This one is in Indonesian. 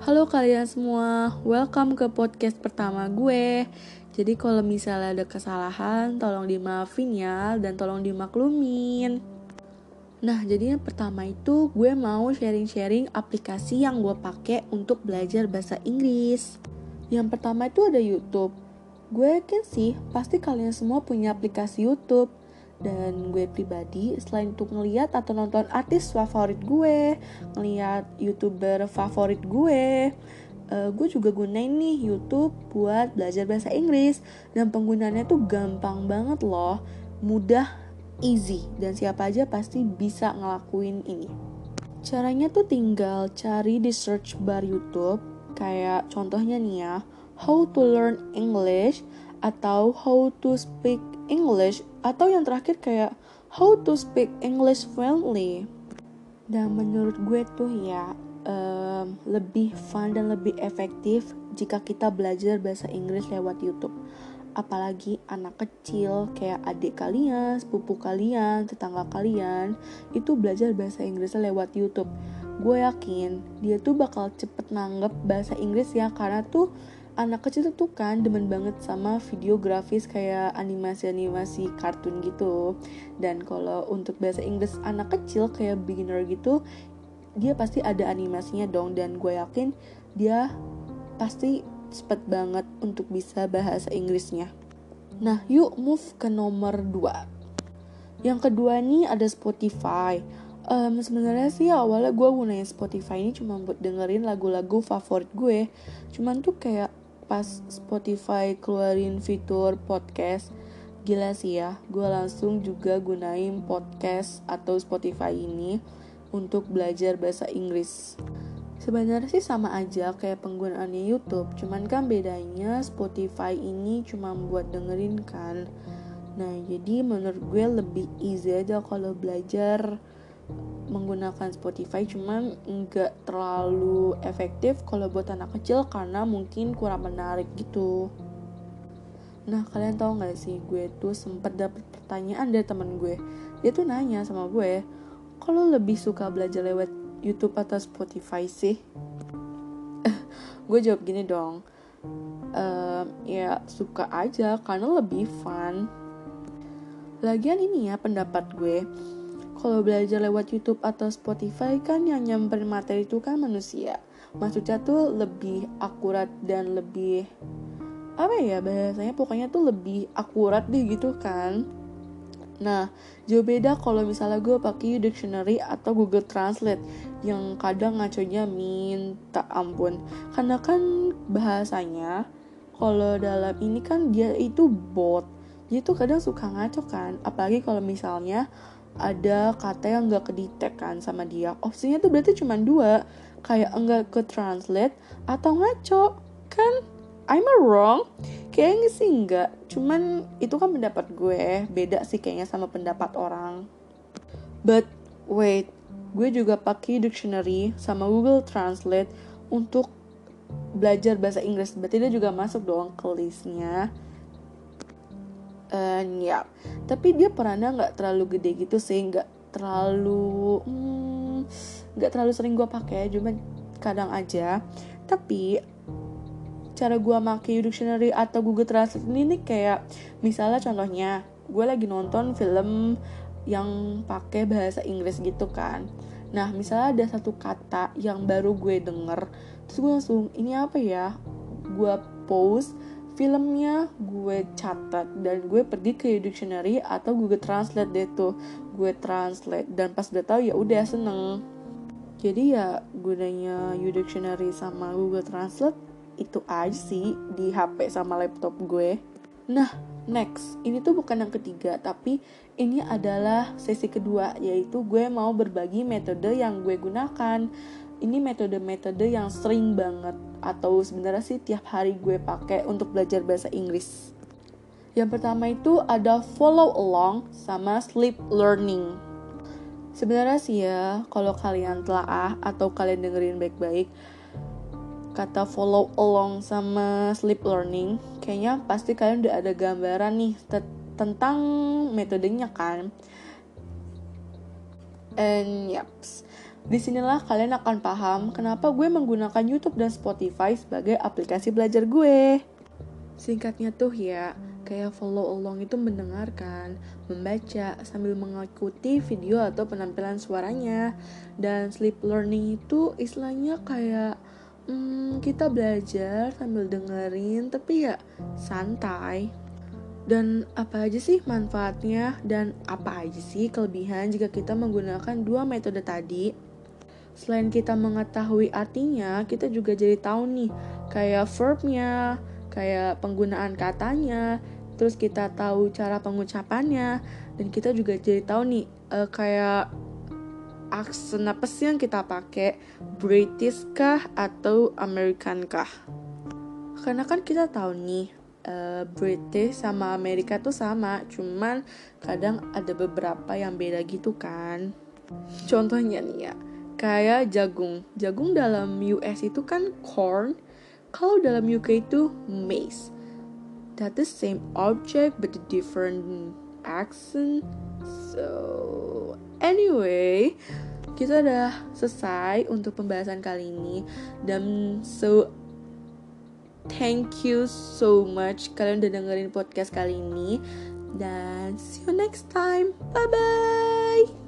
Halo kalian semua, welcome ke podcast pertama gue. Jadi kalau misalnya ada kesalahan, tolong dimaafin ya dan tolong dimaklumin. Nah, jadi yang pertama itu gue mau sharing-sharing aplikasi yang gue pakai untuk belajar bahasa Inggris. Yang pertama itu ada YouTube. Gue yakin sih, pasti kalian semua punya aplikasi YouTube dan gue pribadi selain untuk ngeliat atau nonton artis favorit gue ngeliat youtuber favorit gue uh, gue juga gunain nih YouTube buat belajar bahasa Inggris. Dan penggunaannya tuh gampang banget loh mudah easy. Dan siapa aja pasti bisa ngelakuin ini. Caranya tuh tinggal cari di search bar YouTube kayak contohnya nih ya how to learn English atau how to speak English atau yang terakhir kayak how to speak English fluently. Dan menurut gue tuh ya um, lebih fun dan lebih efektif jika kita belajar bahasa Inggris lewat YouTube. Apalagi anak kecil kayak adik kalian, sepupu kalian, tetangga kalian itu belajar bahasa Inggris lewat YouTube. Gue yakin dia tuh bakal cepet nanggep bahasa Inggris ya karena tuh anak kecil tuh kan demen banget sama video grafis kayak animasi-animasi kartun gitu. Dan kalau untuk bahasa Inggris anak kecil kayak beginner gitu dia pasti ada animasinya dong. Dan gue yakin dia pasti cepet banget untuk bisa bahasa Inggrisnya. Nah yuk move ke nomor 2 yang kedua nih ada Spotify. Um, sebenarnya sih awalnya gue gunain Spotify ini cuma buat dengerin lagu-lagu favorit gue. Cuman tuh kayak pas Spotify keluarin fitur podcast gila sih ya gue langsung juga gunain podcast atau Spotify ini untuk belajar bahasa Inggris. Sebenarnya sih sama aja kayak penggunaannya YouTube cuman kan bedanya Spotify ini cuma buat dengerin kan. Nah jadi menurut gue lebih easy aja kalau belajar menggunakan Spotify cuman nggak terlalu efektif kalau buat anak kecil karena mungkin kurang menarik gitu. Nah kalian tahu nggak sih gue tuh sempet dapet pertanyaan dari temen gue. Dia tuh nanya sama gue kalau lebih suka belajar lewat YouTube atau Spotify sih? Gue jawab gini dong ehm, ya suka aja karena lebih fun. Lagian ini ya pendapat gue kalau belajar lewat YouTube atau Spotify kan yang nyamperin materi itu kan manusia. Maksudnya tuh lebih akurat dan lebih apa ya bahasanya pokoknya tuh lebih akurat deh gitu kan. Nah, jauh beda kalau misalnya gue pakai dictionary atau Google Translate yang kadang ngaconya minta ampun. Karena kan bahasanya kalau dalam ini kan dia itu bot. Dia tuh kadang suka ngaco kan, apalagi kalau misalnya ada kata yang nggak kedetek kan sama dia. Opsinya tuh berarti cuma dua kayak enggak ke translate atau ngaco kan? I'm a wrong? Kayaknya sih enggak cuman itu kan pendapat gue beda sih kayaknya sama pendapat orang. But wait gue juga pakai dictionary sama Google Translate untuk belajar bahasa Inggris. Berarti dia juga masuk dong ke listnya uh, ya. Tapi dia perannya nggak terlalu gede gitu sih nggak terlalu hmm, nggak hmm, terlalu sering gue pakai cuma kadang aja. Tapi cara gue pakai dictionary atau Google Translate ini nih kayak misalnya contohnya gue lagi nonton film yang pakai bahasa Inggris gitu kan. Nah misalnya ada satu kata yang baru gue denger terus gue langsung ini apa ya? Gue post filmnya gue catat dan gue pergi ke dictionary atau Google Translate deh tuh. Gue translate dan pas udah tahu ya udah seneng. Jadi ya gunanya dictionary sama Google Translate itu aja sih di HP sama laptop gue. Nah next. Ini tuh bukan yang ketiga tapi ini adalah sesi kedua yaitu gue mau berbagi metode yang gue gunakan ini metode-metode yang sering banget atau sebenarnya sih tiap hari gue pakai untuk belajar bahasa Inggris. Yang pertama itu ada follow along sama sleep learning. Sebenarnya sih ya, kalau kalian telah atau kalian dengerin baik-baik, kata follow along sama sleep learning, kayaknya pasti kalian udah ada gambaran nih tentang metodenya kan And yaps, di sinilah kalian akan paham kenapa gue menggunakan YouTube dan Spotify sebagai aplikasi belajar gue. Singkatnya tuh ya, kayak follow along itu mendengarkan, membaca sambil mengikuti video atau penampilan suaranya. Dan sleep learning itu istilahnya kayak hmm, kita belajar sambil dengerin tapi ya santai dan apa aja sih manfaatnya dan apa aja sih kelebihan jika kita menggunakan dua metode tadi selain kita mengetahui artinya kita juga jadi tahu nih kayak verbnya kayak penggunaan katanya terus kita tahu cara pengucapannya dan kita juga jadi tahu nih uh, kayak aksen apa sih yang kita pakai British kah atau American kah? Karena kan kita tahu nih uh, British sama Amerika tuh sama cuman kadang ada beberapa yang beda gitu kan. Contohnya nih ya kayak jagung. Jagung dalam US itu kan corn kalau dalam UK itu maize. That the same object but the different accent. So Anyway, kita udah selesai untuk pembahasan kali ini. Dan so thank you so much kalian udah dengerin podcast kali ini. Dan see you next time. Bye bye.